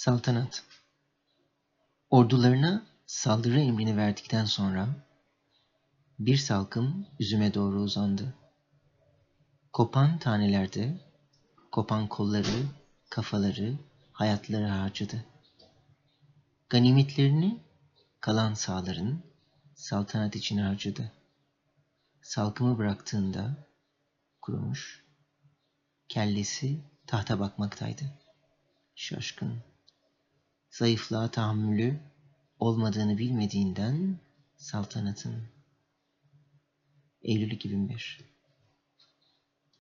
Saltanat Ordularına saldırı emrini verdikten sonra bir salkım üzüme doğru uzandı. Kopan tanelerde, kopan kolları, kafaları, hayatları harcadı. Ganimetlerini kalan sağların saltanat için harcadı. Salkımı bıraktığında kurumuş, kellesi tahta bakmaktaydı. Şaşkın, zayıflığa tahammülü olmadığını bilmediğinden saltanatın. Eylül 2001